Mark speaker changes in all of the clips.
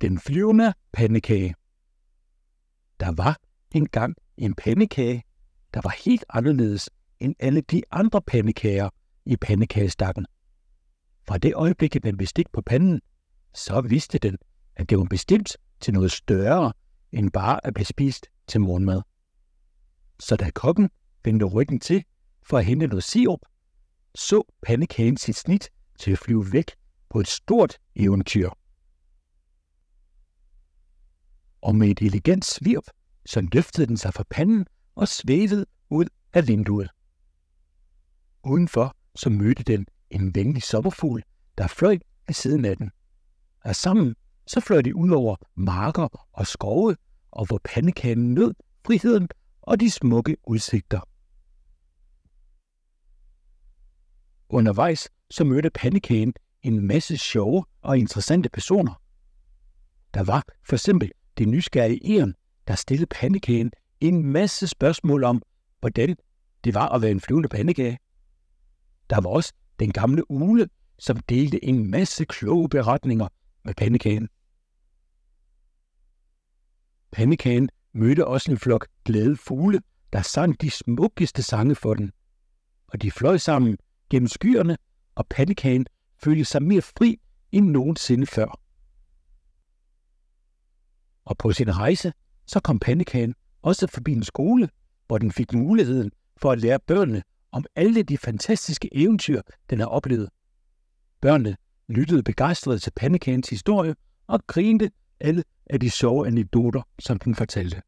Speaker 1: Den flyvende pandekage. Der var engang en pandekage, der var helt anderledes end alle de andre pandekager i pandekagestakken. Fra det øjeblik, at den stik på panden, så vidste den, at det var bestemt til noget større end bare at blive spist til morgenmad. Så da kokken vendte ryggen til for at hente noget sirup, så pandekagen sit snit til at flyve væk på et stort eventyr. Og med et elegant svirp, så løftede den sig fra panden og svævede ud af vinduet. Udenfor så mødte den en venlig sommerfugl, der fløj af siden af den. Og sammen så fløj de ud over marker og skove, og hvor pandekagen nød friheden og de smukke udsigter. Undervejs så mødte pandekagen en masse sjove og interessante personer. Der var for eksempel det nysgerrige Eren, der stillede pandekagen en masse spørgsmål om, hvordan det var at være en flyvende pandekage. Der var også den gamle ule, som delte en masse kloge beretninger med pandekagen. Pandekagen mødte også en flok glade fugle, der sang de smukkeste sange for den. Og de fløj sammen gennem skyerne, og pandekagen følte sig mere fri end nogensinde før. Og på sin rejse, så kom pandekagen også forbi en skole, hvor den fik muligheden for at lære børnene om alle de fantastiske eventyr, den har oplevet. Børnene lyttede begejstret til pandekagens historie og grinte alle af de sjove anekdoter, som den fortalte.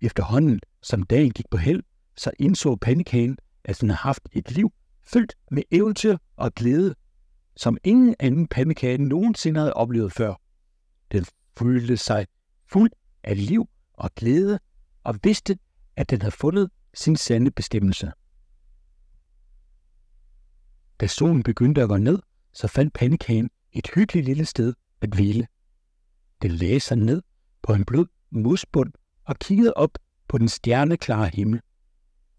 Speaker 1: Efterhånden, som dagen gik på held, så indså pandekagen, at den har haft et liv fyldt med eventyr og glæde, som ingen anden pandekage nogensinde havde oplevet før. Den følte sig fuld af liv og glæde og vidste, at den havde fundet sin sande bestemmelse. Da solen begyndte at gå ned, så fandt pandekagen et hyggeligt lille sted at hvile. Den lagde sig ned på en blød musbund og kiggede op på den stjerneklare himmel.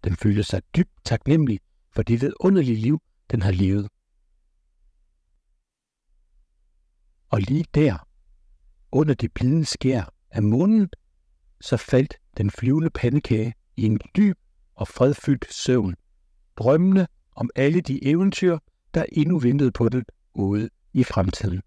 Speaker 1: Den følte sig dybt taknemmelig for det vidunderlige liv, den har levet. Og lige der, under det blide skær af månen, så faldt den flyvende pandekage i en dyb og fredfyldt søvn, drømmende om alle de eventyr, der endnu ventede på den ude i fremtiden.